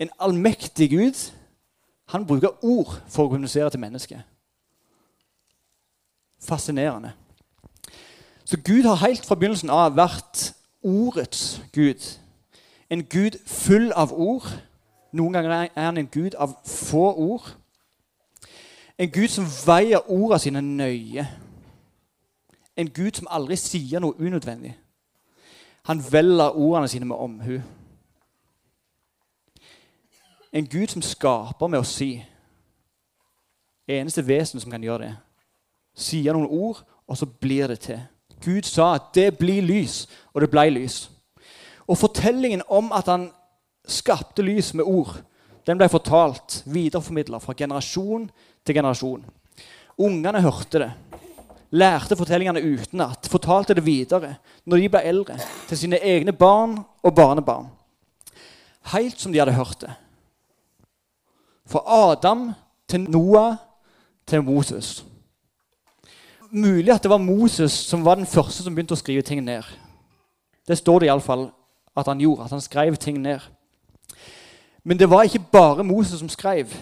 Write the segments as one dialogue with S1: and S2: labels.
S1: en allmektig Gud, han bruker ord for å kommunisere til mennesket. Fascinerende. Så Gud har helt fra begynnelsen av vært ordets Gud. En Gud full av ord. Noen ganger er han en Gud av få ord. En Gud som veier ordene sine nøye. En Gud som aldri sier noe unødvendig. Han velger ordene sine med omhu. En Gud som skaper med å si. Eneste vesen som kan gjøre det. Sier noen ord, og så blir det til. Gud sa at det blir lys, og det ble lys. Og fortellingen om at han skapte lys med ord, den ble fortalt, videreformidla fra generasjon til generasjon. Ungene hørte det, lærte fortellingene utenat, fortalte det videre når de ble eldre, til sine egne barn og barnebarn. Helt som de hadde hørt det. Fra Adam til Noah til Moses. Mulig at det var Moses som var den første som begynte å skrive ting ned. Det står det iallfall at han gjorde, at han skrev ting ned. Men det var ikke bare Moses som skrev.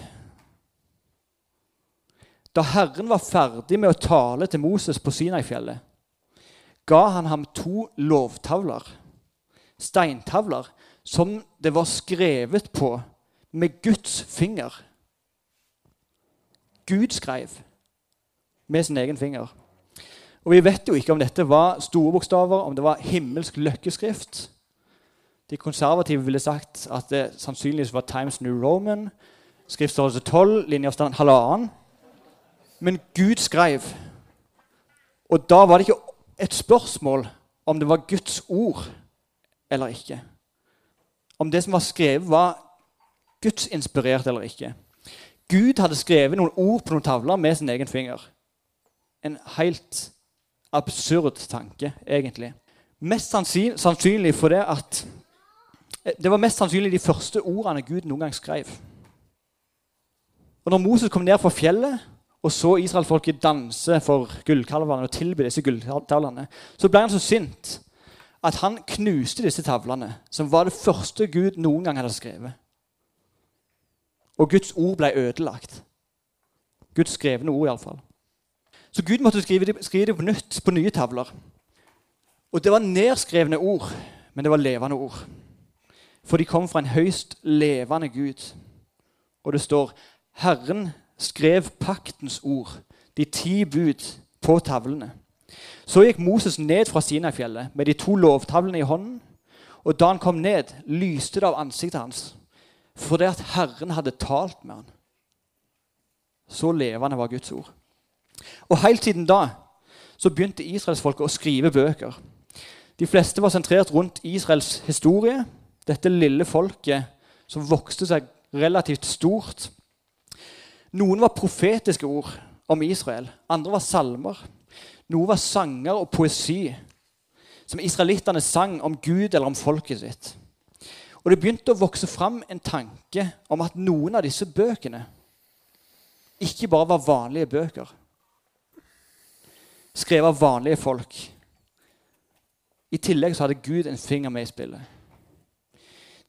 S1: Da Herren var ferdig med å tale til Moses på Sinai-fjellet, ga han ham to lovtavler, steintavler, som det var skrevet på med Guds finger. Gud skrev med sin egen finger. Og Vi vet jo ikke om dette var store bokstaver, om det var himmelsk løkkeskrift. De konservative ville sagt at det sannsynligvis var Times New Roman. Skriftstørrelse 12, linjeavstand halvannen. Men Gud skrev. Og da var det ikke et spørsmål om det var Guds ord eller ikke. Om det som var skrevet, var gudsinspirert eller ikke. Gud hadde skrevet noen ord på noen tavler med sin egen finger. En helt absurd tanke, egentlig. Mest sannsynlig for det at Det var mest sannsynlig de første ordene Gud noen gang skrev. Og når Moses kom ned fra fjellet og så israelfolket danse for gullkalvene og tilby disse gulltavlene, så ble han så sint at han knuste disse tavlene, som var det første Gud noen gang hadde skrevet. Og Guds ord ble ødelagt. Guds skrevne ord, iallfall. Så Gud måtte skrive det, skrive det på nytt på nye tavler. Og det var nedskrevne ord, men det var levende ord. For de kom fra en høyst levende Gud. Og det står Herren skrev paktens ord, de ti bud, på tavlene. Så gikk Moses ned fra Sinai-fjellet med de to lovtavlene i hånden. Og da han kom ned, lyste det av ansiktet hans, for det at Herren hadde talt med han. Så levende var Guds ord. Og Helt siden da så begynte israelsfolket å skrive bøker. De fleste var sentrert rundt Israels historie, dette lille folket som vokste seg relativt stort. Noen var profetiske ord om Israel, andre var salmer. Noe var sanger og poesi som israelittene sang om Gud eller om folket sitt. Og Det begynte å vokse fram en tanke om at noen av disse bøkene ikke bare var vanlige bøker, skrevet av vanlige folk. I tillegg så hadde Gud en finger med i spillet.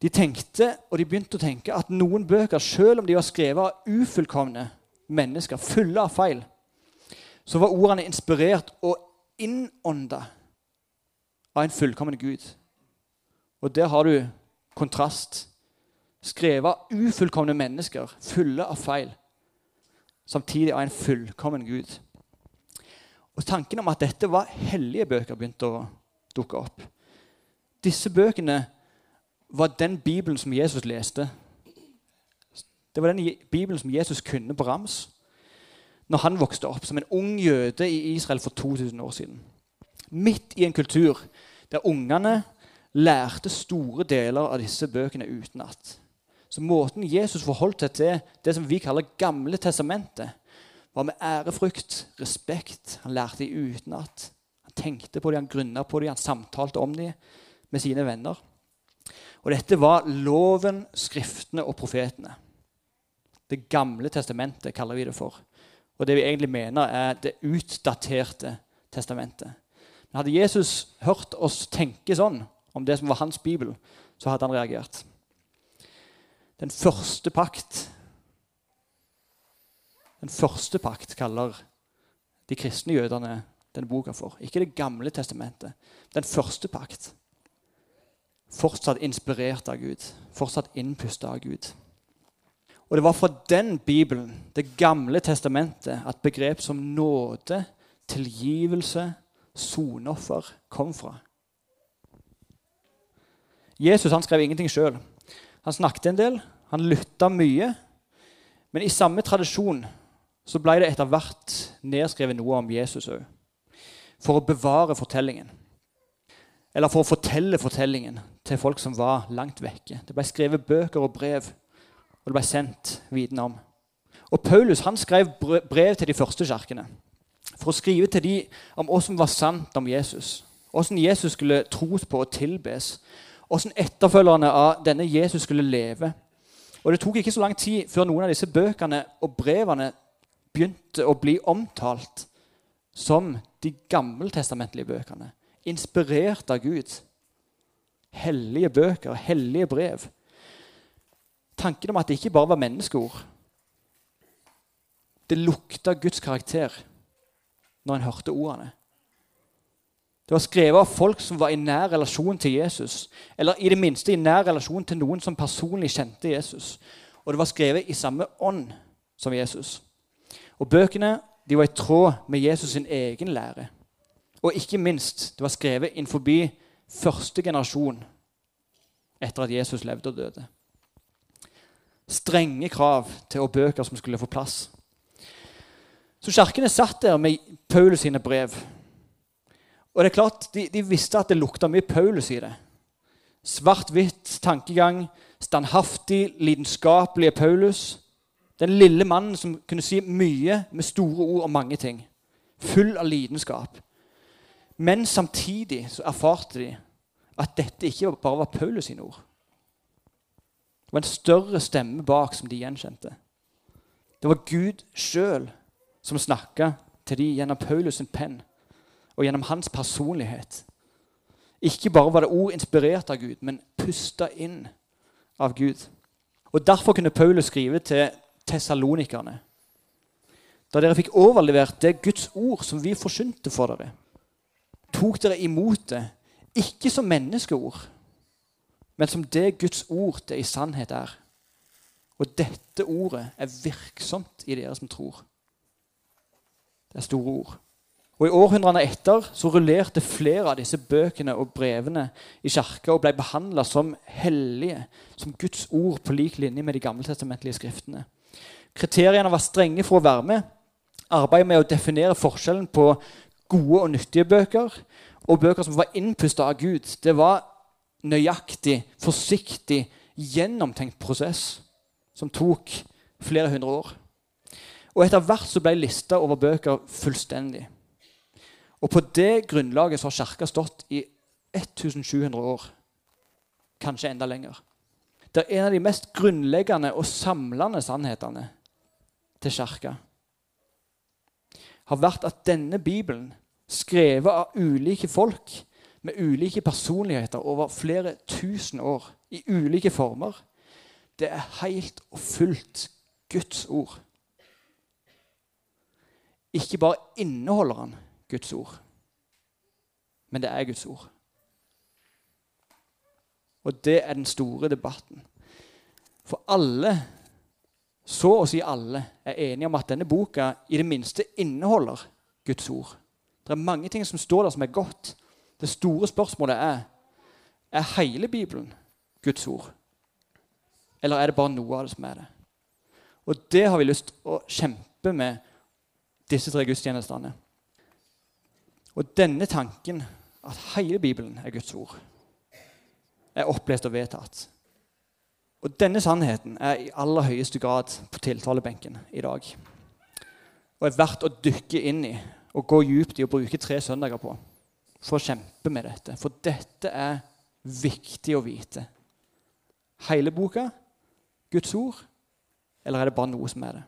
S1: De tenkte, og de begynte å tenke, at noen bøker, selv om de var skrevet av ufullkomne mennesker, fulle av feil, så var ordene inspirert og innånda av en fullkommen Gud. Og der har du kontrast. Skrevet av ufullkomne mennesker, fulle av feil, samtidig av en fullkommen Gud. Og Tanken om at dette var hellige bøker, begynte å dukke opp. Disse bøkene var den Bibelen som Jesus leste. Det var den Bibelen som Jesus kunne på rams når han vokste opp som en ung jøde i Israel for 2000 år siden. Midt i en kultur der ungene lærte store deler av disse bøkene utenat. Så måten Jesus forholdt seg til det som vi kaller Gamle testamentet, var med ærefrykt, respekt. Han lærte de utenat. Han tenkte på dem, han grunna på dem, han samtalte om dem med sine venner. Og dette var loven, skriftene og profetene. Det gamle testamentet kaller vi det for. Og det vi egentlig mener, er det utdaterte testamentet. Men Hadde Jesus hørt oss tenke sånn om det som var hans bibel, så hadde han reagert. Den første pakt Den første pakt kaller de kristne jødene denne boka for. Ikke Det gamle testamentet. Den første pakt. Fortsatt inspirert av Gud. Fortsatt innpusta av Gud. Og Det var fra den Bibelen, Det gamle testamentet, at begrep som nåde, tilgivelse, soneoffer kom fra. Jesus han skrev ingenting sjøl. Han snakket en del, han lytta mye. Men i samme tradisjon så ble det etter hvert nedskrevet noe om Jesus òg. For å bevare fortellingen. Eller for å fortelle fortellingen til folk som var langt vekke. Det ble skrevet bøker og brev, og det ble sendt viten om. Og Paulus han skrev brev til de første kirkene for å skrive til dem om hva som var sant om Jesus. Hvordan Jesus skulle tros på og tilbes. Hvordan etterfølgerne av denne Jesus skulle leve. Og Det tok ikke så lang tid før noen av disse bøkene og brevene begynte å bli omtalt som de gammeltestamentlige bøkene. Inspirert av Gud. Hellige bøker, hellige brev. Tanken om at det ikke bare var menneskeord. Det lukta Guds karakter når en hørte ordene. Det var skrevet av folk som var i nær relasjon til Jesus. Eller i det minste i nær relasjon til noen som personlig kjente Jesus. Og det var skrevet i samme ånd som Jesus. Og Bøkene de var i tråd med Jesus sin egen lære. Og ikke minst, det var skrevet innenfor første generasjon etter at Jesus levde og døde. Strenge krav til og bøker som skulle få plass. Så Kirkene satt der med Paulus sine brev. Og det er klart, De, de visste at det lukta mye Paulus i det. Svart-hvitt tankegang, standhaftig, lidenskapelige Paulus. Den lille mannen som kunne si mye med store ord om mange ting. Full av lidenskap. Men samtidig så erfarte de at dette ikke bare var Paulus sine ord. Det var en større stemme bak som de gjenkjente. Det var Gud sjøl som snakka til dem gjennom Paulus' sin penn og gjennom hans personlighet. Ikke bare var det ord inspirert av Gud, men pusta inn av Gud. Og Derfor kunne Paulus skrive til tessalonikerne. Da dere fikk overlevert det Guds ord som vi forsynte for dere, tok dere imot det ikke som menneskeord, men som det Guds ord det i sannhet er. Og dette ordet er virksomt i dere som tror. Det er store ord. Og I århundrene etter så rullerte flere av disse bøkene og brevene i kirka og ble behandla som hellige, som Guds ord på lik linje med de gammeltestamentlige skriftene. Kriteriene var strenge for å være med. Arbeidet med å definere forskjellen på gode og nyttige bøker og bøker som var innpusta av Gud, det var nøyaktig, forsiktig, gjennomtenkt prosess som tok flere hundre år. Og etter hvert så ble lista over bøker fullstendig. Og på det grunnlaget har Kirka stått i 1700 år. Kanskje enda lenger. Det er en av de mest grunnleggende og samlende sannhetene til Kirka har vært at denne Bibelen, skrevet av ulike folk med ulike personligheter over flere tusen år, i ulike former, det er helt og fullt Guds ord. Ikke bare inneholder han Guds ord, men det er Guds ord. Og det er den store debatten. For alle, så å si alle, er enige om at denne boka i det minste inneholder Guds ord. Det er mange ting som står der som er godt. Det store spørsmålet er er hele Bibelen Guds ord. Eller er det bare noe av det som er det? Og det har vi lyst til å kjempe med disse tre gudstjenestene. Og denne tanken, at hele Bibelen er Guds ord, er opplest og vedtatt. Og denne sannheten er i aller høyeste grad på tiltalebenken i dag. Og er verdt å dykke inn i og gå djupt i og bruke tre søndager på for å kjempe med dette. For dette er viktig å vite. Hele boka Guds ord, eller er det bare noe som er det?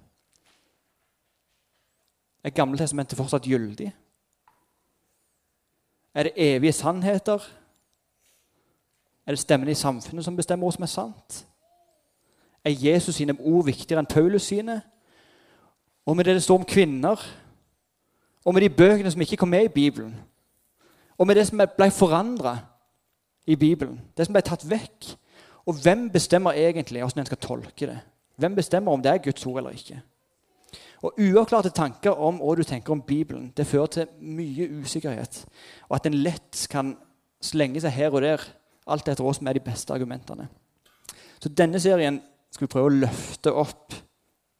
S1: Er Gammeltestamentet fortsatt gyldig? Er det evige sannheter? Er det stemmene i samfunnet som bestemmer hva som er sant? er Jesus sine ord viktigere enn Paulus sine. Og med det det står om kvinner, og med de bøkene som ikke kom med i Bibelen, og med det som ble forandra i Bibelen, det som ble tatt vekk. Og hvem bestemmer egentlig hvordan en skal tolke det? Hvem bestemmer om det er Guds ord eller ikke? Og Uavklarte tanker om hva du tenker om Bibelen, det fører til mye usikkerhet. Og at en lett kan slenge seg her og der, alt etter hva som er de beste argumentene. Så denne serien skal vi prøve å løfte opp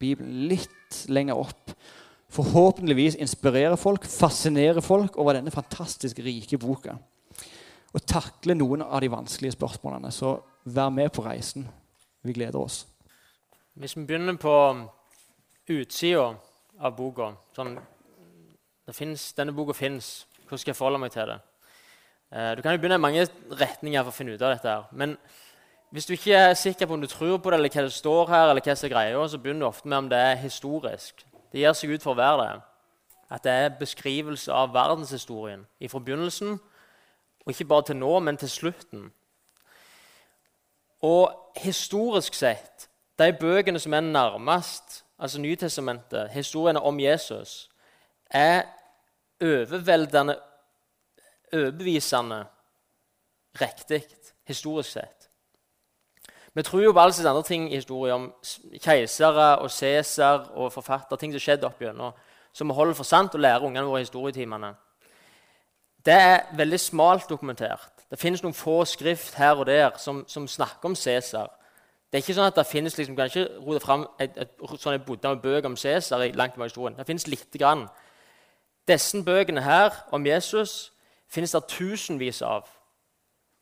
S1: Bibelen litt lenger opp. Forhåpentligvis inspirere folk, fascinere folk over denne fantastisk rike boka. Og takle noen av de vanskelige spørsmålene. Så vær med på reisen. Vi gleder oss.
S2: Hvis vi begynner på utsida av boka sånn, finnes, Denne boka fins. Hvordan skal jeg forholde meg til det? Eh, du kan jo begynne i mange retninger for å finne ut av dette. her. Men hvis du ikke er sikker på om du tror på det, eller hva det står her, eller hva som er greia, så begynner du ofte med om det er historisk. Det gir seg ut for å være det. At det er beskrivelse av verdenshistorien fra begynnelsen, og ikke bare til nå, men til slutten. Og historisk sett, de bøkene som er nærmest, altså Nytestamentet, historiene om Jesus, er overveldende overbevisende riktig historisk sett. Vi tror jo på alle disse andre ting i historien, om keisere og Cæsar og forfatter, ting som skjedde opp gjennom, som vi holder for sant og lærer ungene våre i historietimene. Det er veldig smalt dokumentert. Det finnes noen få skrift her og der som, som snakker om Cæsar. Det er ikke sånn at det finnes, liksom, kan ikke rote fram et, et, sånn en bodde bøker om Cæsar langt i historien. Det finnes lite grann. Disse bøkene her om Jesus finnes det tusenvis av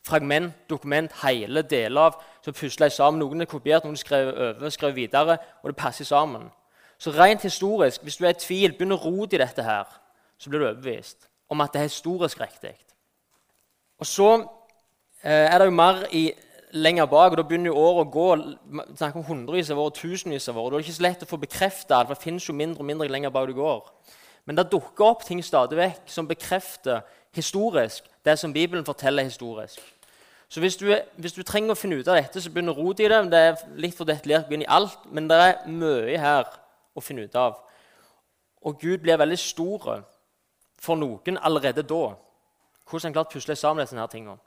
S2: fragment, dokument, hele deler av, som pusler sammen. Noen er kopiert, noen er skrevet over, skrevet videre, og det passer sammen. Så rent historisk, hvis du er i tvil, begynn å rote i dette her, så blir du overbevist om at det er historisk riktig. Og så eh, er det jo mer i lenger bak, og da begynner jo året å gå. snakker om hundrevis av år, tusenvis av år. Da er det ikke så lett å få bekrefta alt, for det finnes jo mindre og mindre lenger bak du går. Men det dukker opp ting stadig vekk som bekrefter historisk det som Bibelen forteller historisk. Så hvis du, hvis du trenger å finne ut av dette, så begynner rot i det. Det er litt for detaljert begynn i alt, men det er mye her å finne ut av. Og Gud blir veldig stor for noen allerede da. Hvordan han klart pusle sammen disse tingene.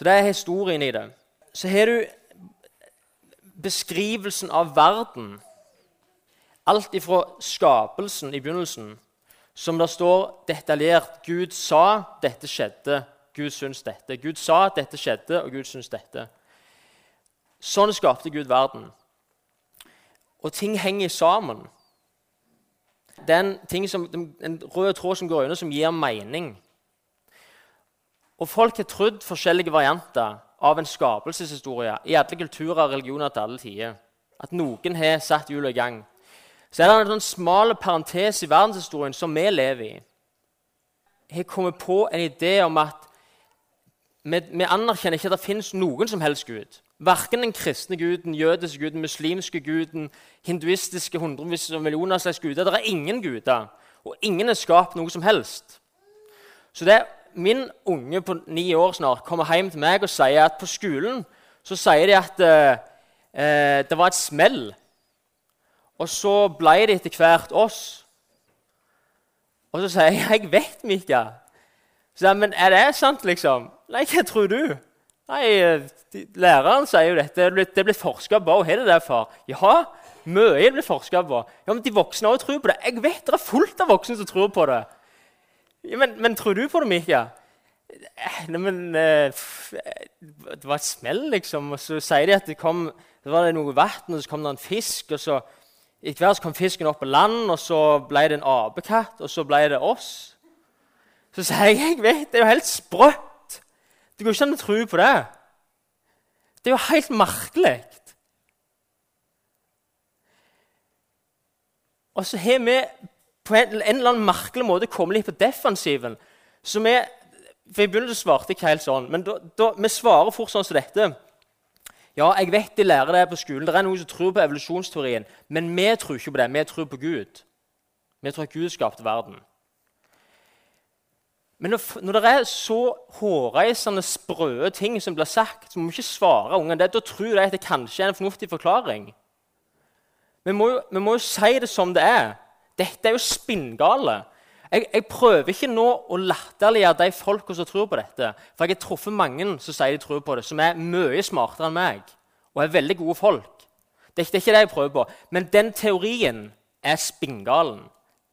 S2: Så det er historien i det. Så har du beskrivelsen av verden. Alt ifra skapelsen i begynnelsen som det står detaljert Gud sa, dette skjedde, Gud syns dette. Gud sa dette skjedde, og Gud syns dette. Sånn skapte Gud verden. Og ting henger sammen. Det er en, rød tråd som går under, som gir mening. Og Folk har trodd forskjellige varianter av en skapelseshistorie i alle kulturer og religioner til alle tider. At noen har satt hjulet i gang. Så er det en sånn smal parentes i verdenshistorien som vi lever i. Har kommet på en idé om at vi, vi anerkjenner ikke at det finnes noen som helst gud. Verken den kristne guden, jødiske guden, muslimske guden, hinduistiske hundrevis av millioner slags guder. Det er ingen guder, og ingen er skapt noe som helst. Så det min unge på ni år snart kommer hjem til meg og sier at på skolen så sier de at eh, eh det var et smell og så ble det etter hvert oss. Og så sier jeg 'Jeg vet, Mika'. Så jeg, Men er det sant, liksom? Nei, hva tror du? Nei, de, Læreren sier jo dette. Det blir forska på. Hva er det der for? Ja, mye blir forska på. Ja, men De voksne òg tror på det. Jeg vet det er fullt av voksne som tror på det. Ja, men, men, tror du på det, Mika? Nei, men eh, Det var et smell, liksom. Og så sier de at det kom det var det noe vann, og så kom det en fisk. og så etter hvert kom fisken opp på land, og så ble det en apekatt, og så ble det oss. Så sier jeg jeg vet, det er jo helt sprøtt. Det går ikke an å tro på det. Det er jo helt merkelig. Og så har vi på en, eller annen merkelig måte kommer litt på defensiven. Så vi, for I begynnelsen svarte jeg ikke helt sånn, men da, da, vi svarer fort sånn som dette. Ja, jeg vet de lærer det på skolen. Det er noen som tror på evolusjonsteorien. Men vi tror ikke på det. Vi tror på Gud. Vi tror at Gud skapte verden. Men når, når det er så hårreisende sprø ting som blir sagt, så må vi ikke svare ungene det. Da tror de at det kanskje er en fornuftig forklaring. Vi må, jo, vi må jo si det som det er. Dette er jo spinngale. Jeg, jeg, prøver ikke nå å latterliggjøre de folka som tror på dette. For jeg har truffet mange som sier de tror på det, som er mye smartere enn meg. Og er veldig gode folk. Det er, ikke det jeg prøver på. Men den teorien er spinngalen.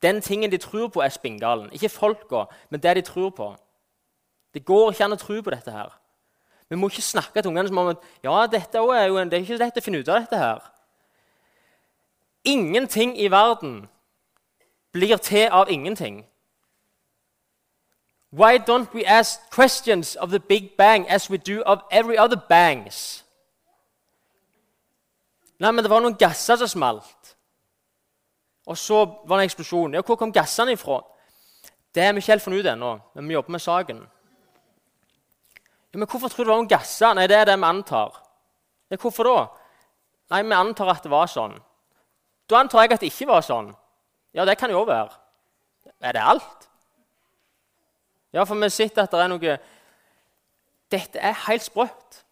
S2: Den tingen de tror på, er spinngalen. Ikke folka, men det de tror på. Det går ikke an å tro på dette her. Vi må ikke snakke til ungene som om at ja, dette er jo en, det er ikke lett å finne ut av dette her. Ingenting i verden blir til av ingenting. Why don't we ask questions of the Big Bang as we do of every other bangs? Nei, men det var noen gasser som smalt. Og så var det en eksplosjon. Ja, Hvor kom gassene ifra? Det har vi ikke helt funnet ut ennå, men vi jobber med saken. Ja, men Hvorfor tror du det var noen gasser? Nei, Det er det vi antar. Ja, Hvorfor da? Nei, Vi antar at det var sånn. Da antar jeg at det ikke var sånn. Ja, det kan jo være. Er det alt? Ja, for vi har at det er noe Dette er helt sprøtt.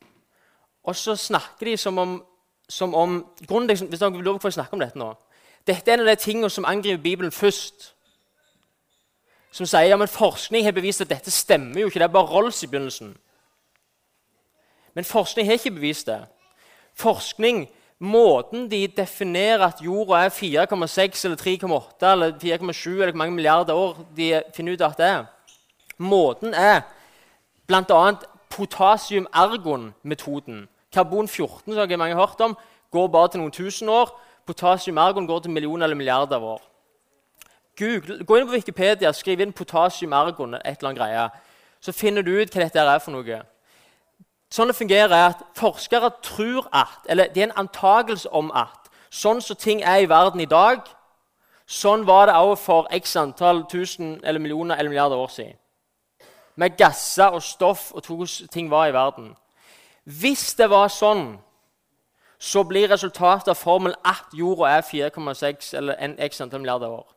S2: Og så snakker de som om, som om grunnen, Hvis dere vil snakke om dette nå Dette er en av de tingene som angriper Bibelen først. Som sier ja, men forskning har bevist at dette stemmer jo ikke. Det er bare Rolls i begynnelsen. Men forskning har ikke bevist det. Forskning Måten de definerer at jorda er 4,6 eller 3,8 eller 4,7 eller hvor mange milliarder år de finner ut at det er Måten er bl.a. potasium-ergon-metoden. Karbon 14 som mange har hørt om, går bare til noen tusen år. Potasium-ergon går til millioner eller milliarder år. Google, gå inn på Wikipedia skriv inn potasium-ergon, et eller annet greie. Så finner du ut hva dette er for noe. Sånn det fungerer, er at forskere tror at, eller det er en antakelse om at sånn som ting er i verden i dag, sånn var det også for x antall tusen eller millioner eller milliarder år siden. Med gasser og stoff og hvordan ting var i verden. Hvis det var sånn, så blir resultatet av formelen at jorda er 4,6 eller en x antall milliarder år.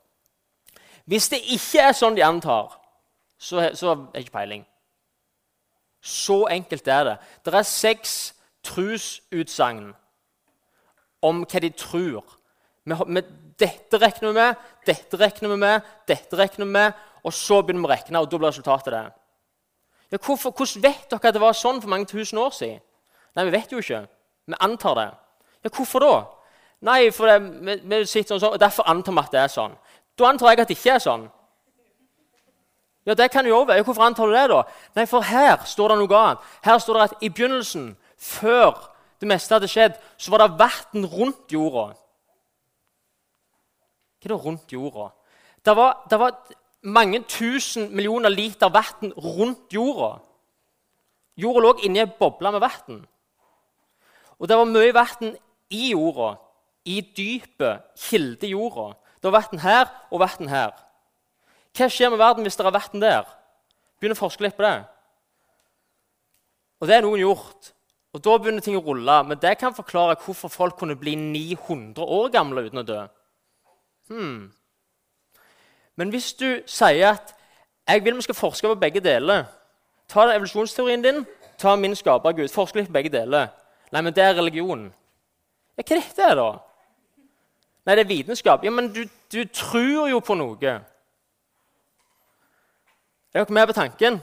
S2: Hvis det ikke er sånn de antar, så, så er det ikke peiling. Så enkelt er det. Det er seks trusutsagn om hva de tror. dette regner vi med, dette regner vi med, dette regner vi med, og så begynner vi å regne, og da blir resultatet det. Ja, hvorfor, hvordan vet dere at det var sånn for mange tusen år siden? Nei, Vi vet jo ikke. Vi antar det. Ja, Hvorfor da? Nei, for det, vi, vi sitter sånn, og Derfor antar vi at det er sånn. Da antar jeg at det ikke er sånn. Ja, det kan jo være. Hvorfor antar du det, da? Nei, for her står det noe annet. Her står det at i begynnelsen, før det meste hadde skjedd, så var det vann rundt jorda. Hva er det rundt jorda? Det var, det var mange tusen millioner liter vann rundt jorda. Jorda lå inni ei boble med vann. Og det var mye vann i jorda, i dypet, kildejorda. Det var vann her og vann her. Hva skjer med verden hvis det er vann der? Begynner å forske litt på det. Og det er noen gjort. Og Da begynner ting å rulle. Men det kan forklare hvorfor folk kunne bli 900 år gamle uten å dø. Hmm. Men hvis du sier at jeg vil vi skal forske på begge deler Ta evolusjonsteorien din, ta min skaper Gud, forske litt på begge deler. Nei, men det er religion. Ja, hva er dette, da? Nei, det er vitenskap. Ja, Men du, du tror jo på noe. Er dere med på tanken?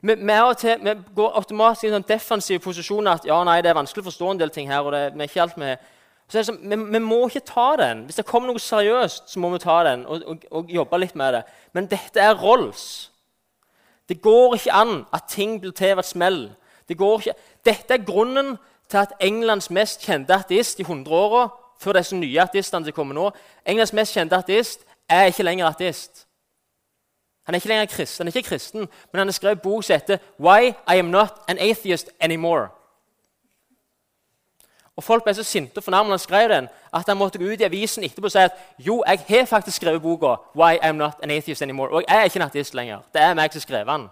S2: Vi, vi, til, vi går automatisk i en sånn defensiv posisjon at ja, nei, det er vanskelig å forstå en del ting her. og det, vi, er ikke alt med. Så er det sånn, vi, vi, må ikke ta den. Hvis det kommer noe seriøst, så må vi ta den og, og, og jobbe litt med det. Men dette er Rolls. Det går ikke an at ting blir til ved et smell. Det ikke. Dette er grunnen til at Englands mest kjente ateist i 100 åra, før disse nye ateistene som kommer nå Englands mest kjente ateist er ikke lenger ateist. Han er ikke lenger kristen, han er ikke kristen, men han har skrevet bok som heter 'Why I Am Not An Atheist Anymore'. Og Folk ble så sinte og fornærmet han skrev den, at han måtte gå ut i avisen etterpå og si at jo, jeg har faktisk skrevet boka 'Why I Am Not An Atheist Anymore'. Og jeg er ikke en ateist lenger. Det er meg som skrev den.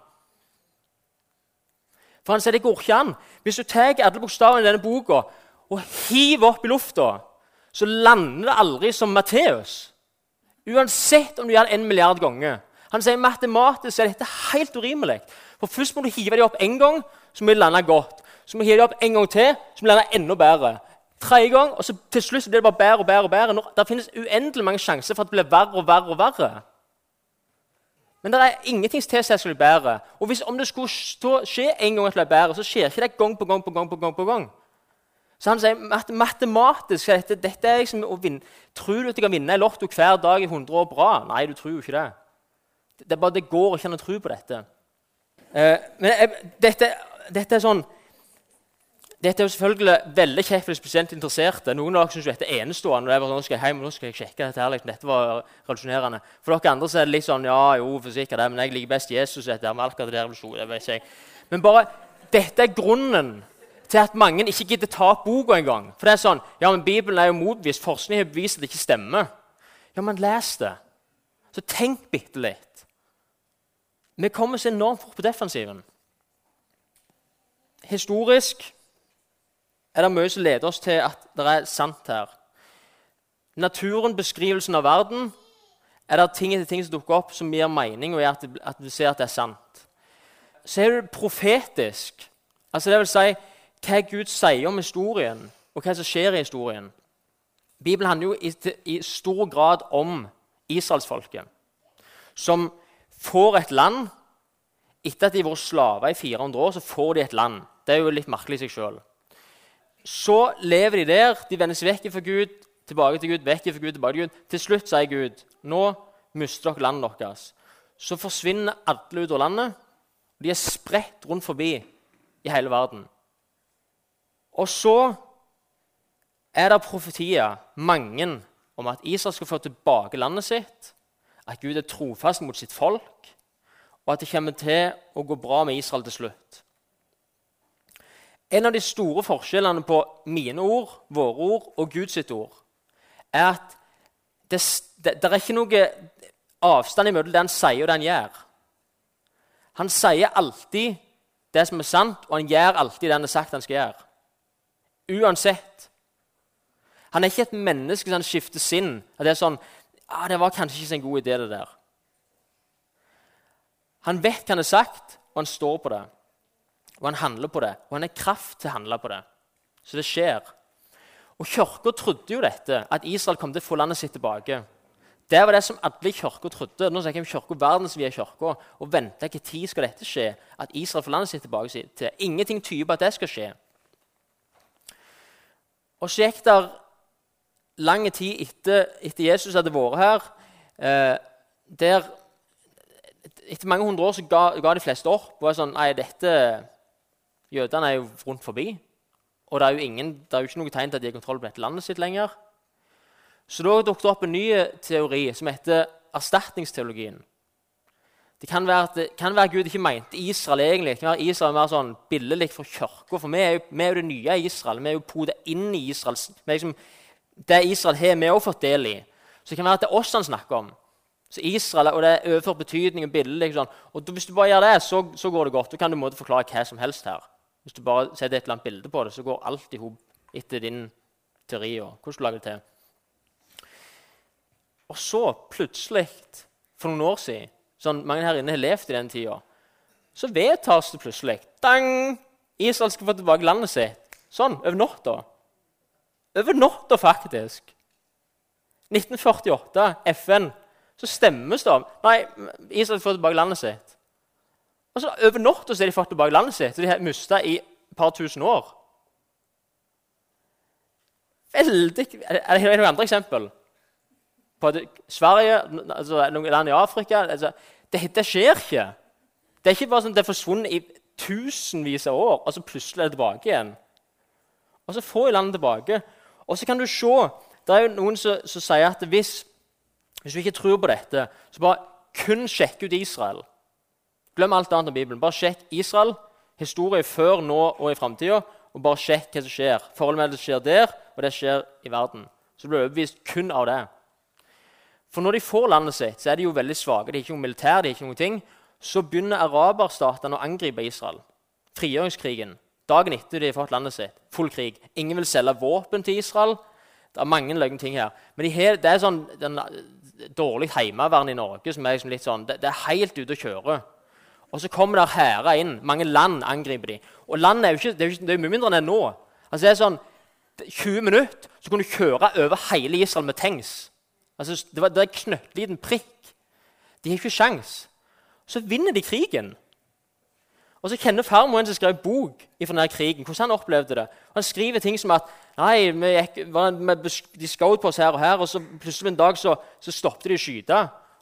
S2: For han sier det går ikke an. Hvis du tar alle bokstavene i denne boka og hiver opp i lufta, så lander det aldri som Matteus. Uansett om du gjør det en milliard ganger. Han sier matematisk er dette helt urimelig. For Først må du hive dem opp én gang, så må de lande godt. Så må du hive dem opp en gang til, så må de lande enda bedre. Tredje gang, og så til slutt blir det bare bedre og bedre. og bedre. Når, det finnes uendelig mange sjanser for at det blir verre og verre og verre. Men det er ingenting til som skal bli bedre. Og hvis om det skulle skje en gang at det blir bedre, så skjer ikke det gang på gang på gang. på gang på gang. Så han sier at matematisk dette, dette er liksom å vinne. Tror du at du kan vinne i Lotto hver dag i 100 år bra? Nei, du tror jo ikke det. Det, bare, det går ikke an å tro på dette. Eh, men jeg, dette, dette, er sånn dette er jo selvfølgelig veldig kjekt for de spesielt interesserte. Noen av dere syns dette er enestående. og det er bare sånn, nå skal jeg hjem, nå skal jeg sjekke Dette her, liksom. dette var revolusjonerende. For dere andre er det litt sånn Ja, jo, for sikkert det, men jeg liker best Jesus. dette her med det revolusjon, det vet jeg. Men bare, dette er grunnen til at mange ikke gidder ta opp boka engang. For det er sånn Ja, men Bibelen er jo motbevist. Forskning har bevist at det ikke stemmer. Ja, men les det. Så tenk bitte litt. Vi kommer så enormt fort på defensiven. Historisk er det mye som leder oss til at det er sant her. Naturen, beskrivelsen av verden, er det ting etter ting som dukker opp som gir mening, og gjør at, vi ser at det er sant. Så er det profetisk. Altså det vil si hva Gud sier om historien, og hva som skjer i historien. Bibelen handler jo i, i stor grad om israelsfolket, som får et land. Etter at de har vært slaver i 400 år, så får de et land. Det er jo litt merkelig i seg sjøl. Så lever de der. De vender seg vekk fra Gud, tilbake til Gud, vekk fra Gud, tilbake til Gud. Til slutt sier Gud nå mister dere landet deres. Så forsvinner alle ut av landet. De er spredt rundt forbi i hele verden. Og så er det profetier, mange, om at Israel skal få tilbake landet sitt, at Gud er trofast mot sitt folk, og at det kommer til å gå bra med Israel til slutt. En av de store forskjellene på mine ord, våre ord og Guds ord er at det, det, det er ikke noe avstand mellom det han sier, og det han gjør. Han sier alltid det som er sant, og han gjør alltid det han har sagt han skal gjøre. Uansett. Han er ikke et menneske som skifter sinn. Det er sånn ah, 'Det var kanskje ikke så en god idé, det der.' Han vet hva han har sagt, og han står på det og han handler på det. Og han har kraft til å handle på det. Så det skjer. Og Kirka trodde jo dette, at Israel kom til å få landet sitt tilbake. Det var det som alle i kirka trodde. Nå snakker jeg om kirka verdensvide kirka. Og venta hva tid skal dette skje? At Israel får landet sitt tilbake til. Ingenting tyder på at det skal skje. Og så gikk det lang tid etter, etter Jesus hadde vært her, eh, der Etter mange hundre år så ga, ga de fleste opp. og var sånn, nei, dette Jødene er jo rundt forbi. Og det er jo, ingen, det er jo ikke noe tegn til at de har kontroll på dette landet sitt lenger. Så da dukket det opp en ny teori som heter erstatningsteologien. Det kan være at kan være Gud ikke mente Israel egentlig. Det kan være Israel mer sånn billedlig for kirka. For vi er, jo, vi er, jo, det nye Israel. Vi er jo podet inn i Israel. Vi er Liksom, det Israel har vi også fått del i. Så det kan være at det er oss han snakker om. Så Israel, og det er overført betydning og bilde. Liksom. Og Hvis du bare gjør det, så, så går det godt. Da kan du måte, forklare hva som helst her. Hvis du bare setter et eller annet bilde på det, så går alt i hop etter din teori. og hvordan du lager det til. Og så plutselig, for noen år siden sånn Mange her inne har levd i den tida. Så vedtas det plutselig dang, Israel skal få tilbake landet sitt. Sånn, over natta. Over natta, faktisk. 1948, FN. Så stemmes det om Nei, Israel får tilbake landet sitt. Og så Over natta har de fått tilbake landet sitt, så de har mista i et par tusen år. Veldig Er det noen andre eksempel? På at Sverige, altså noen land i Afrika altså, det, det, skjer ikke. Det er ikke bare sånn det er forsvunnet i tusenvis av år, og så plutselig er det tilbake igjen. Og så får de landet tilbake. Og så kan du se Det er jo noen som, som sier at hvis, hvis du ikke tror på dette, så bare kun sjekk ut Israel. Glem alt annet om Bibelen. Bare sjekk Israel, historie før, nå og i framtida, og bare sjekk hva som skjer. Forholdet mellom det skjer der, og det skjer i verden. Så blir du overbevist kun av det. For når de får landet sitt, så er de jo veldig svake. De er ikke noe militær, de er ikke noen ting. Så begynner araberstatene å angripe Israel. Frigjøringskrigen. Dagen etter de har fått landet sitt. Full krig. Ingen vil selge våpen til Israel. Det er mange løgne ting her. Men de her, det er sånn, den, dårlig heimevern i Norge som er liksom litt sånn, det, det, er helt ute å kjøre. Og så kommer det hærer inn. Mange land angriper de. Og landet er jo ikke, det er jo det er mye mindre enn det nå. Altså det er sånn, 20 minutter så kunne du kjøre over hele Israel med tanks. Altså, det, det er en knøttliten prikk. De har ikke sjans. Så vinner de krigen. Og så kjenner farmoren en som skrev bok fra denne krigen, hvordan han opplevde det. Han skriver ting som at nei, vi gikk, de skjøt på oss her og her, og så plutselig en dag så, så stoppet de å skyte.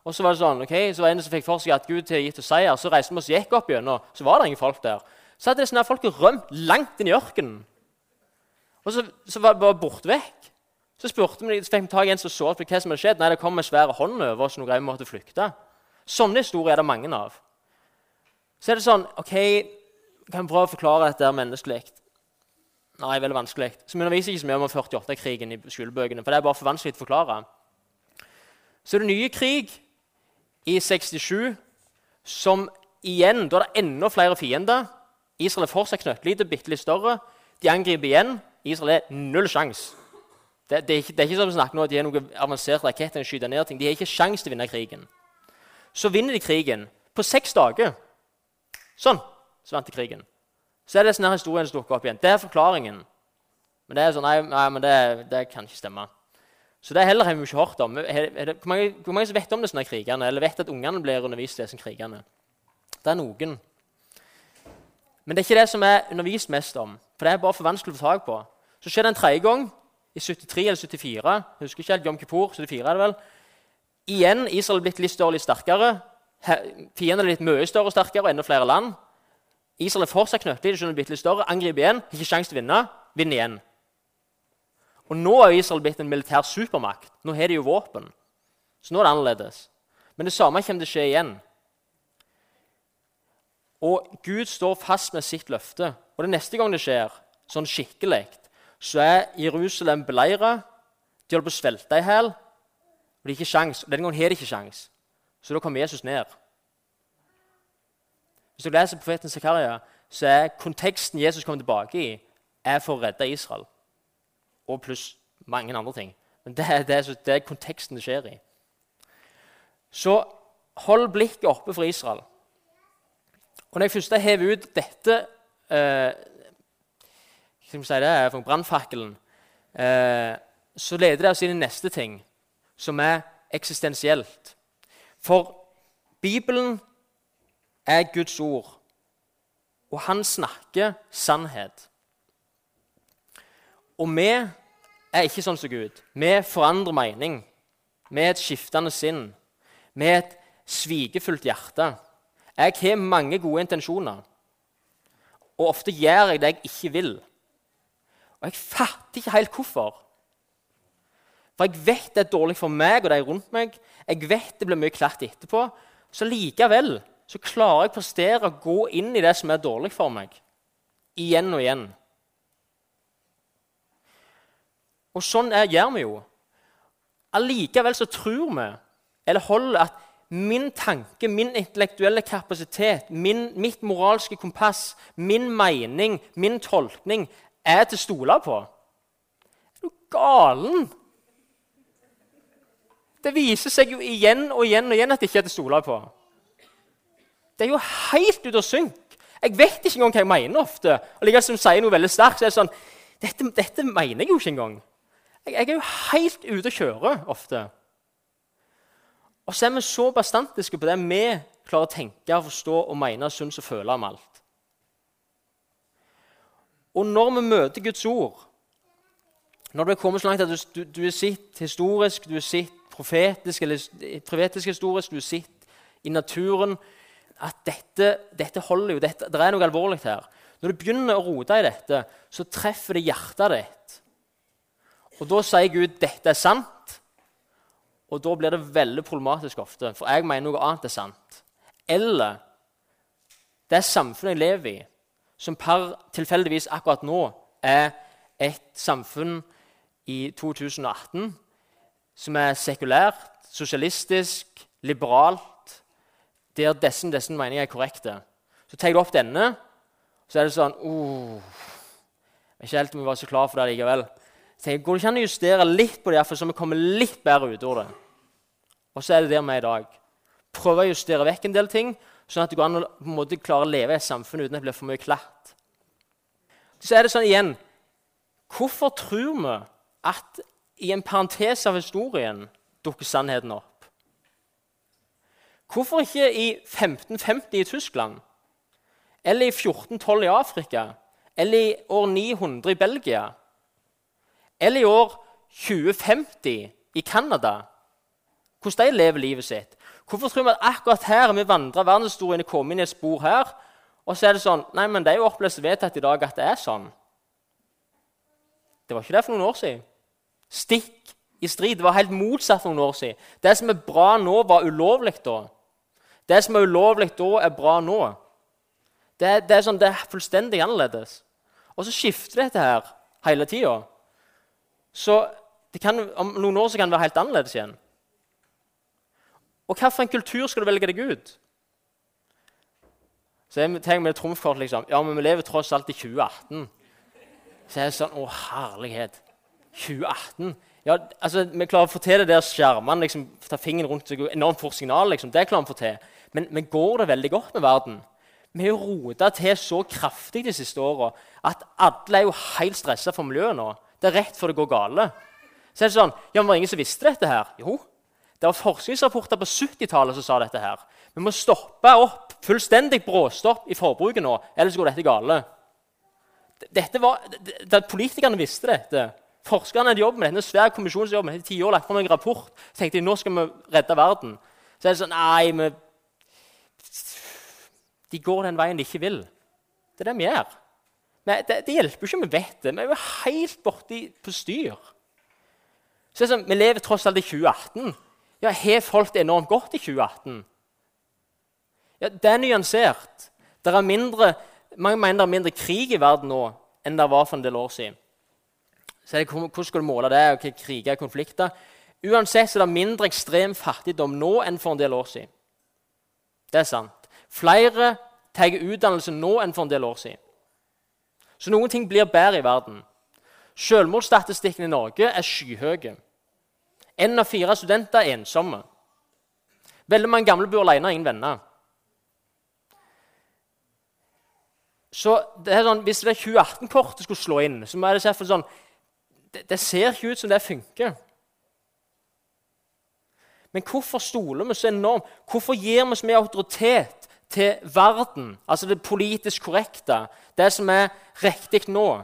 S2: Og så var det sånn, ok, så var det en som fikk for seg at Gud har gitt oss seier. Så reiste vi oss og gikk opp igjennom, så var det ingen folk der. Så hadde disse folk rømt langt inn i ørkenen. Og så, så var det bare borte vekk. Så spurte vi, så fikk vi tak i en som så hva som hadde skjedd. Nei, det kom en svær hånd over oss, noe vi måtte flykte. Sånne historier er det mange av. Så er det sånn OK, kan vi prøve å forklare dette menneskelig? Nei, veldig vanskelig. Så vi underviser ikke så mye om 48-krigen i skolebøkene, for det er bare for vanskelig å forklare. Så er det nye krig i 67, som igjen Da er det enda flere fiender. Israel er fortsatt knøttlite, bitte litt større. De angriper igjen. Israel er null sjanse. Det, det, det er ikke som vi snakker nå de har noe avansert rakett og skyter ned ting. De har ikke sjanse til å vinne krigen. Så vinner de krigen på seks dager. Sånn så vant de krigen. Så er det sånn historien som dukker opp igjen. Det er forklaringen. Men det er sånn, nei, nei men det, det, kan ikke stemme. Så det heller har vi ikke hørt om. Det, hvor, mange, hvor mange som vet om det sånne krigene, eller vet at ungene blir undervist i disse krigene? Det er noen. Men det er ikke det som er undervist mest om, for det er bare for vanskelig å få tak på. Så skjer det en tredje gang, i 73 eller 74. Jeg husker ikke helt, Jom Kippur, 74 er det vel. Igjen Israel blitt litt større litt sterkere. Fienden er litt mye større og sterkere og enda flere land. Israel er fortsatt knøttlite, blitt litt større, angriper igjen, ikke sjanse til å vinne. Vinner igjen. Og Nå er Israel blitt en militær supermakt. Nå har de jo våpen. Så nå er det annerledes. Men det samme kommer til å skje igjen. Og Gud står fast med sitt løfte. Og det neste gang det skjer, sånn skikkelig, så er Jerusalem beleira. De holder på å svelte i hjel. Og de har ikke sjans. Og denne gangen har de ikke sjans. Så da kommer Jesus ned. Hvis du leser profeten Zakaria, så er konteksten Jesus kommer tilbake i, er for å redde Israel. Og pluss mange andre ting. Men det er, det, er, det er, konteksten det skjer i. Så hold blikket oppe for Israel. Og når jeg først hever ut dette eh, skal vi si det, for brannfakkelen, eh, så leder det oss inn i neste ting, som er eksistensielt. For Bibelen er Guds ord, og han snakker sannhet. Og vi er ikke sånn som Gud. Vi forandrer mening. Vi er et skiftende sinn. Vi er et svikefullt hjerte. Jeg har mange gode intensjoner, og ofte gjør jeg det jeg ikke vil. Og jeg fatter ikke helt hvorfor. For jeg vet det er dårlig for meg og de rundt meg. Jeg vet det blir mye klatt etterpå. Så likevel så klarer jeg å prestere å gå inn i det som er dårlig for meg. Igjen og igjen. Og sånn er, gjør vi jo. Allikevel så tror vi, eller holder, at min tanke, min intellektuelle kapasitet, min, mitt moralske kompass, min mening, min tolkning er til å stole på. Er du galen? Det viser seg jo igjen og igjen og igjen at det ikke er til å stole på. Det er jo helt ute å synk. Jeg vet ikke engang hva jeg mener ofte. Og likevel som sier noe veldig sterkt, så er det sånn dette, dette, mener jeg jo ikke engang. Jeg, jeg er jo helt ute å kjøre ofte. Og så er vi så bastantiske på det vi klarer å tenke, forstå og mene, synes og føle om alt. Og når vi møter Guds ord, når du er kommet så langt at du, du er sitt historisk, du er sitt profetisk eller profetisk historisk, du sitter i naturen At dette, dette holder jo, dette, det er noe alvorlig her. Når du begynner å rote i dette, så treffer det hjertet ditt. Og da sier Gud 'dette er sant', og da blir det veldig problematisk ofte, for jeg mener noe annet er sant. Eller det samfunnet jeg lever i, som per tilfeldigvis akkurat nå er et samfunn i 2018 som er sekulært, sosialistisk, liberalt, der disse, disse meningene er korrekte. Så tar du opp denne, så er det sånn oh, Jeg er ikke helt om jeg var så klar for det likevel. Så tenker jeg, Går det ikke an å justere litt på det, for så vi kommer litt bedre ut av det? Og Og så er det der vi er i dag. Prøve å justere vekk en del ting, sånn at det går an å på en måte klare å leve i et samfunn uten at det blir for mye klatt. Så er det sånn igjen Hvorfor tror vi at i en parentes av historien dukker sannheten opp? Hvorfor ikke i 1550 i Tyskland? Eller i 1412 i Afrika? Eller i år 900 i Belgia? Eller i år 2050 i Canada? Hvordan de lever livet sitt? Hvorfor tror vi at akkurat her vi vandrer verdenshistorien og kommer inn i et spor her, og så er det sånn Nei, men det er jo opplest vedtatt i dag at det er sånn. Det var ikke det for noen år siden. Stikk i strid. Det var helt motsatt for noen år siden. Det som er bra nå, var ulovlig da. Det som er ulovlig da, er bra nå. Det, det, er, sånn, det er fullstendig annerledes. Og så skifter dette her hele tida. Så kan, om noen år så kan det være helt annerledes igjen. Og hvilken kultur skal du velge deg ut? Så jeg tenker med trumfkort liksom, Ja, men vi lever tross alt i 2018. Så jeg er sånn Å, herlighet. 2018. Ja, altså, Vi klarer å få til det der skjermene, liksom, ta fingeren rundt seg, enormt fort signal. Liksom, det klarer vi å få til. Men, men, går det veldig godt med verden? Vi har rota til så kraftig de siste åra at alle er jo helt stressa for miljøet nå. Det er rett før det går gale. Så er det sånn Ja, men var det ingen som visste dette her? Jo, det var forskningsrapporter på 70-tallet som sa dette. her. Vi må stoppe opp, fullstendig bråstopp i forbruket nå, ellers går dette gale. Dette var, det, Politikerne visste dette. Forskerne hadde jobbet med denne svære kommisjonsjobben i ti år, lagt fram en rapport. Så tenkte de nå skal vi redde verden. Så er det sånn Nei, vi, de går den veien de ikke vil. Det er det vi gjør. Men det, det hjelper ikke om vi vet det. Vi er jo helt borti på styr. Så det er sånn, Vi lever tross alt i 2018. Ja, Har folk det enormt godt i 2018? Ja, Det er nyansert. Det er mindre, mange mener det er mindre krig i verden nå enn det var for en del år siden. Så det, Hvordan skal du måle det? hva kriger konflikter? Uansett så er det mindre ekstrem fattigdom nå enn for en del år siden. Det er sant. Flere tar utdannelse nå enn for en del år siden. Så noen ting blir bedre i verden. Selvmordsstatistikken i Norge er skyhøy. Én av fire studenter er ensomme. Veldig mange gamle bor alene og ingen venner. Så det sånn, Hvis det 2018-kortet skulle slå inn, så må det sånn det, det ser ikke ut som det funker. Men hvorfor stoler vi så enormt? Hvorfor gir vi så mye autoritet til verden, altså det politisk korrekte, det som er riktig nå?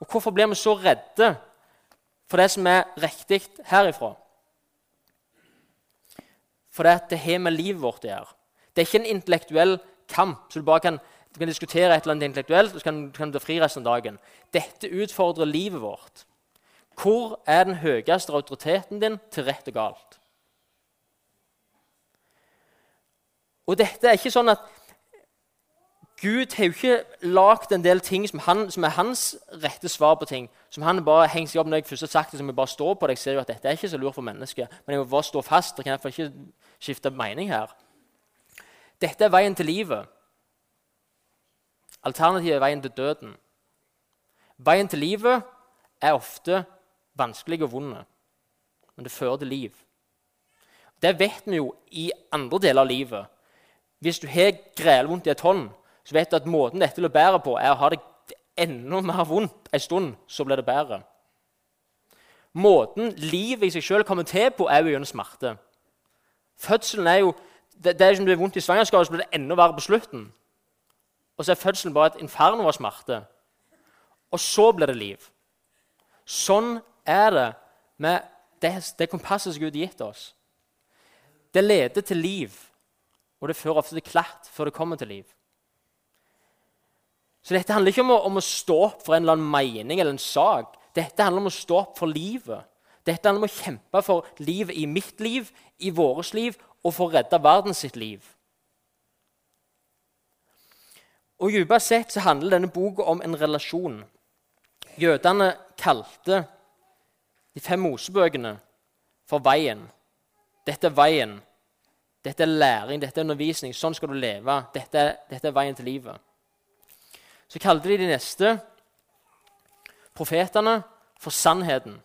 S2: Og hvorfor blir vi så redde for det som er riktig herifra. For det, det har med livet vårt å gjøre. Det er ikke en intellektuell kamp. så Du bare kan, du kan diskutere et eller annet intellektuelt og så kan, kan du fri resten av dagen. Dette utfordrer livet vårt. Hvor er den høyeste autoriteten din til rett og galt? Og dette er ikke sånn at Gud har jo ikke lagd en del ting som, han, som, er hans rette svar på ting. Som han bare henger seg opp når jeg først har sagt det, som jeg bare står på det. Jeg ser jo at dette er ikke så lurt for mennesket, men jeg må bare stå fast. Jeg kan iallfall ikke skifte mening her. Dette er veien til livet. Alternativet er veien til døden. Veien til livet er ofte vanskelig og vond, men det fører til liv. Det vet vi jo i andre deler av livet. Hvis du har grelvondt i et hånd, så vet du at måten dette blir bedre på, er å ha det enda mer vondt en stund, så blir det bedre. Måten livet i seg sjøl kommer til på, er jo gjennom smerte. Fødselen er jo, det, det er som det er vondt i svangerskapet, så blir det enda verre på slutten. Og så er fødselen bare et inferno av smerte. Og så blir det liv. Sånn er det med det, det kompasset som Gud har gitt oss. Det leder til liv, og det fører ofte til klatt før det kommer til liv. Så dette handler ikke om å, om å, stå opp for en eller annen mening eller en sak. Dette handler om å stå opp for livet. Dette handler om å kjempe for livet i mitt liv, i vårt liv, og for å redde verden sitt liv. Og Dypest sett så handler denne boka om en relasjon. Jødene kalte de fem Mosebøkene for veien. Dette er veien. Dette er læring, dette er undervisning. Sånn skal du leve. Dette dette er veien til livet. Så kalte de de neste profetene for sannheten.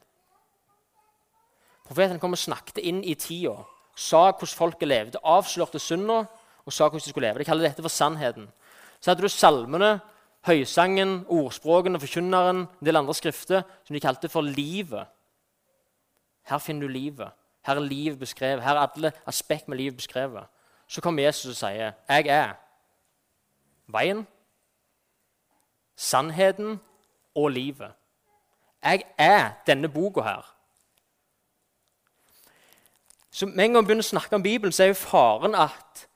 S2: Profetene kom og snakket inn i tida. sa hvordan folket levde, avslørte synda og sa hvordan de skulle leve. De kaller dette for sannheten. Så hadde du salmene, høysangen, ordspråkene, forkynneren, en del andre skrifter som de kalte for livet. Her finner du livet. Her er livet beskrevet. Her er alle aspekt med livet beskrevet. Så kommer Jesus og sier, 'Jeg er veien, sannheten og livet'. Jeg er denne boka her. Så med en gang vi begynner å snakke om Bibelen, så er jo faren at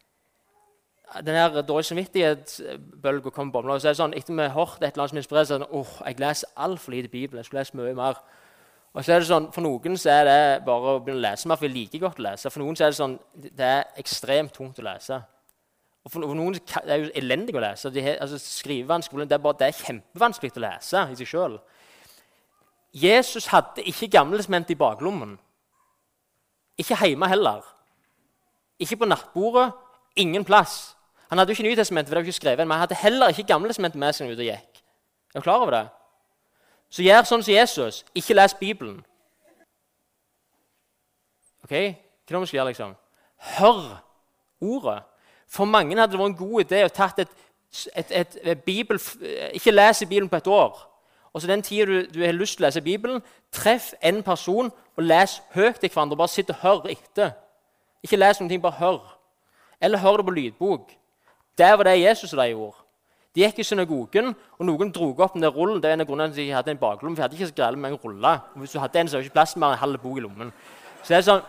S2: den her dårlig samvittighet-bølga kommer meg. Så er det sånn, Etter vi har hørt et eller annet som inspirerer, sånn, åh, jeg leser altfor lite Bibelen. Jeg skulle lese mye mer. Og så er det sånn, For noen så er det bare å begynne å lese mer, for jeg liker godt å lese. For noen så er det sånn, det er ekstremt tungt å lese. Og for noen det er jo elendig å lese. De, altså, skrivevanskelig, det er bare det er kjempevanskelig å lese i seg sjøl. Jesus hadde ikke gamlesment i baklommen. Ikke hjemme heller. Ikke på nattbordet. Ingen plass. Han hadde jo ikke Nytestamentet, for det var ikke skrevet, men han hadde heller ikke Gamletestamentet med seg når og gikk. Er du klar over det? Så gjør sånn som Jesus. Ikke les Bibelen. Ok? Hva er det vi skal gjøre, liksom? Hør ordet. For mange hadde det vært en god idé å tatt et, et, et, et bibel, Ikke lese Bibelen på et år. Og så den tida du, du, har lyst til å lese Bibelen, treff en person og les høyt til hverandre. Bare sitt og hør etter. Ikke les ting, bare hør. Eller hør det på lydbok. Det var det Jesus og de gjorde. De gikk i synagogen, og noen dro opp den der rullen. Det er en av grunnene til de hadde en baklomme, for de hadde ikke så greit med en rulle. Og hvis du hadde en, så var det ikke plass mer enn en halv bok i lommen. Så det er sånn,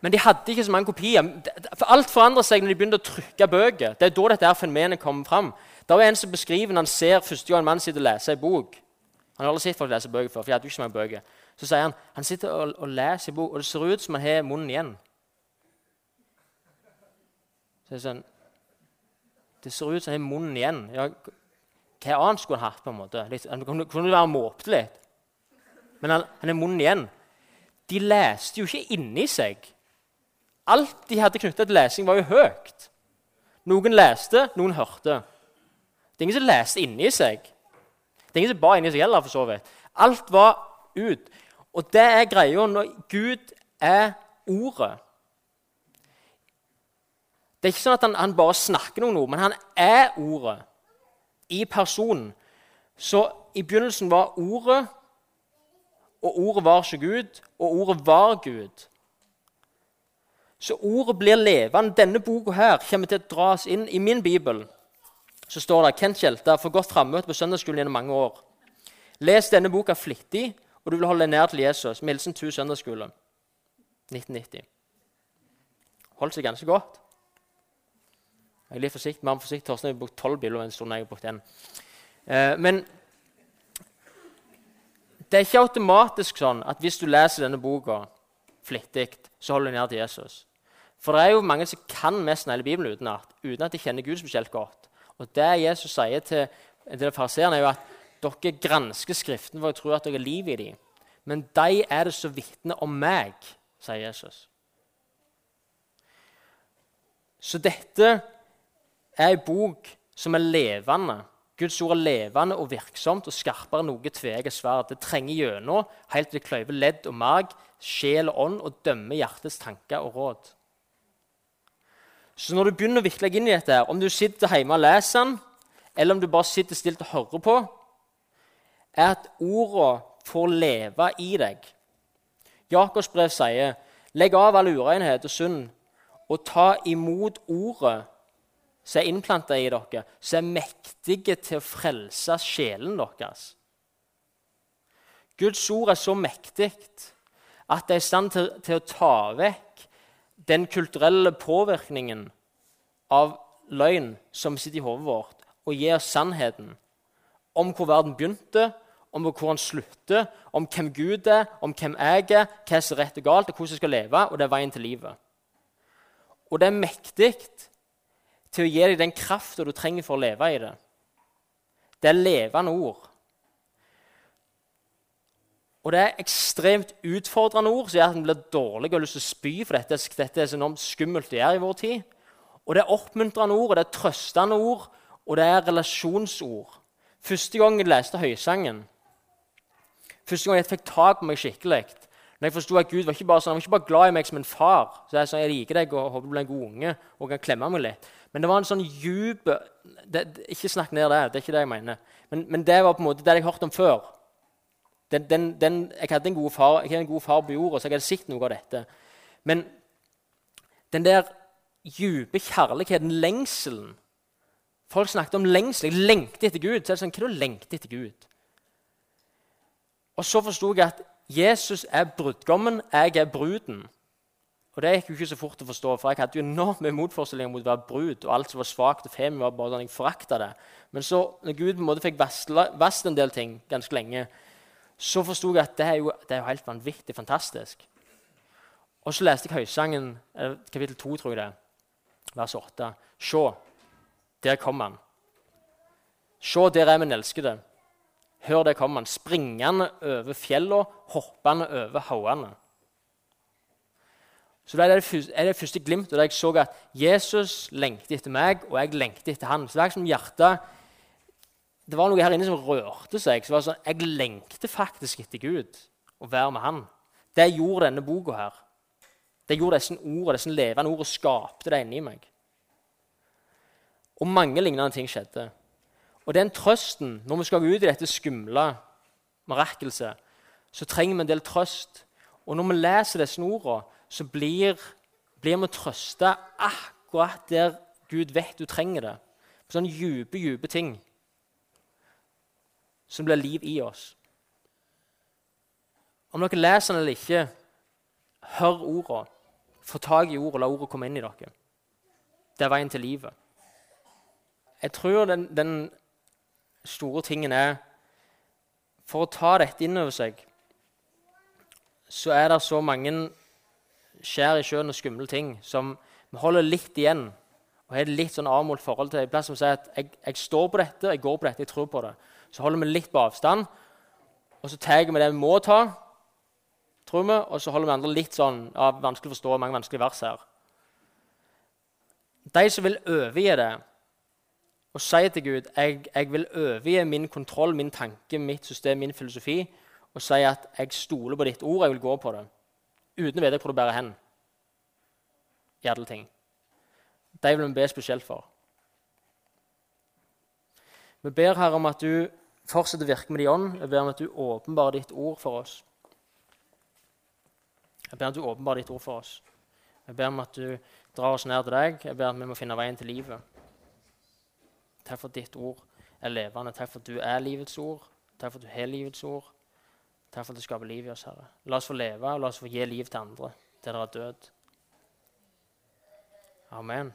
S2: men de hadde ikke så mange kopier. For Alt forandrer seg når de begynte å trykke bøker. Det er da dette fenomenet kommer fram. Det er en som beskriver når han ser første gang en mann sitter og leser en bok. Han har aldri sett folk lese bøker før, for jeg hadde ikke så mange bøker. Så sier han han sitter og, og leser en bok, og det ser ut som han har munnen igjen. Så det, sånn, det ser ut som han har munnen igjen. Ja, hva annet skulle han hatt? på en måte? Han kunne, være måpte litt. Men han, han har munnen igjen. De leste jo ikke inni seg. Alt de hadde knytta til lesing, var jo høyt. Noen leste, noen hørte. Det er ingen som leste inni seg. Det er ingen som ba inni seg heller, for så vidt. Alt var ut. Og det er greia når Gud er Ordet. Det er ikke sånn at han, han bare snakker noen ord, men han er Ordet i personen. Så i begynnelsen var Ordet, og Ordet var ikke Gud, og Ordet var Gud. Så Ordet blir levende. Denne boka her kommer til å dras inn i min bibel. Så står det Kent Kjelta får godt frammøte på søndagsskolen gjennom mange år. Les denne boka flittig, og du vil holde deg nær til Jesus. Med hilsen TU søndagsskole 1990. Holdt seg ganske godt. Jeg er litt forsiktig, mer forsiktig. Torstein har brukt tolv biler en stund. jeg har brukt en. Eh, men det er ikke automatisk sånn at hvis du leser denne boka flittig, så holder du nær til Jesus. For det er jo mange som kan mest nesten hele Bibelen utenat, uten at de kjenner Gud spesielt godt. Og Det Jesus sier til, til fariseerne, er jo at dere gransker Skriften for å tro at dere har liv i dem. Men de er det som vitner om meg, sier Jesus. Så dette er ei bok som er levende. Guds ord er levende og virksomt og skarpere enn noe tveegget sverd. Det trenger gjennom helt til det kløyver ledd og mag, sjel og ånd og dømmer hjertets tanker og råd. Så når du begynner å virkelig inn i dette, her, om du sitter hjemme og leser den, eller om du bare sitter stilt og hører på, er at ordene får leve i deg. Jakobs brev sier, 'Legg av all urenhet og synd, og ta imot ordet' som er innplanta i dere, som er mektige til å frelse sjelen deres. Guds ord er så mektig at det er i stand til, til å ta vekk den kulturelle påvirkningen av løgn som sitter i hodet vårt, og gi oss sannheten om hvor verden begynte, om hvor den slutter, om hvem Gud er, om hvem jeg er, hva som er rett og galt, og hvordan jeg skal leve, og det er veien til livet. Og det er mektig til å gi deg den krafta du trenger for å leve i det. Det er levende ord. Og det er ekstremt utfordrende ord som gjør at en blir dårlig og har lyst til å spy, for dette, dette er så enormt skummelt det er i vår tid. Og det er oppmuntrende ord, og det er trøstende ord, og det er relasjonsord. Første gang jeg leste Høysangen, første gang jeg fikk tak på meg skikkelig, Når jeg forsto at Gud var ikke bare sånn, han var ikke bare glad i meg som en far, så jeg, sa, jeg liker deg og håper du blir en god unge og kan klemme meg litt. Men det var en sånn djup Ikke snakk ned det, det er ikke det jeg mener. Men, men det var på en måte det jeg hørte om før. Den, den, den, jeg hadde en god far jeg hadde en god far på jorda, så jeg hadde sett noe av dette. Men den der djupe kjærligheten, lengselen Folk snakket om lengsel. Jeg lengter etter Gud. Så er det sånn, Hva er det å lengte etter Gud? Og så forsto jeg at Jesus er brudgommen, jeg er bruden. Og Det gikk jo ikke så fort å forstå, for jeg hadde jo enorme motforestillinger mot å være brud. og alt som var svagt og femi, var bare sånn jeg forakta det. Men så, når Gud på en måte fikk vasket en del ting ganske lenge, så forsto jeg at det er, jo, det er jo helt vanvittig fantastisk. Og så leste jeg Høysangen, kapittel 2, tror jeg det, vers 8. Se, der kom han. Se, der er min elskede. Hør, der kommer han, springende over fjellene, hoppende over haugene. Så det er det, første glimtet da jeg så at Jesus lengter etter meg, og jeg lengter etter han. Så det er som hjertet, det var noe her inne som rørte seg. så det var sånn, Jeg lengter faktisk etter Gud, å være med han. Det gjorde denne boka her. Det gjorde disse ordene, disse levende ordene skapte det inni meg. Og mange lignende ting skjedde. Og den trøsten, når vi skal gå ut i dette skumle mirakelset, så trenger vi en del trøst. Og når vi leser disse ordene, så blir, blir vi trøsta akkurat der Gud vet du trenger det. På sånne dype, dype ting som blir liv i oss. Om dere leser den eller ikke, hør ordene. Få tak i ordet, la ordet komme inn i dere. Det er veien til livet. Jeg tror den, den store tingen er For å ta dette inn over seg så er det så mange skjær i sjøen og skumle ting som vi holder litt igjen og har et litt sånn avmålt forhold til. Iblant som sier at jeg, jeg, står på dette, jeg går på dette, jeg tror på det. Så holder vi litt på avstand, og så tar vi det vi må ta, tror vi, og så holder vi andre litt sånn ja, vanskelig å forstå mange vanskelige vers her. De som vil overgi det og si til Gud jeg, jeg vil overgi min kontroll, min tanke, mitt system, min filosofi, og si at jeg stoler på ditt ord, jeg vil gå på det, uten å vite hvor det bærer hen i alle ting. De vil vi be spesielt for. Vi ber her om at du fortsetter å virke med din ånd. Jeg ber om at du åpenbarer ditt ord for oss. Jeg ber om at du åpenbarer ditt ord for oss. Jeg ber om at du drar oss nær til deg. Jeg ber om at vi må finne veien til livet. Takk for at ditt ord er levende. Takk for at du er livets ord. Takk for at du har livets ord. Takk for at du skaper liv i oss, Herre. La oss få leve, og la oss få gi liv til andre der det er død. Amen.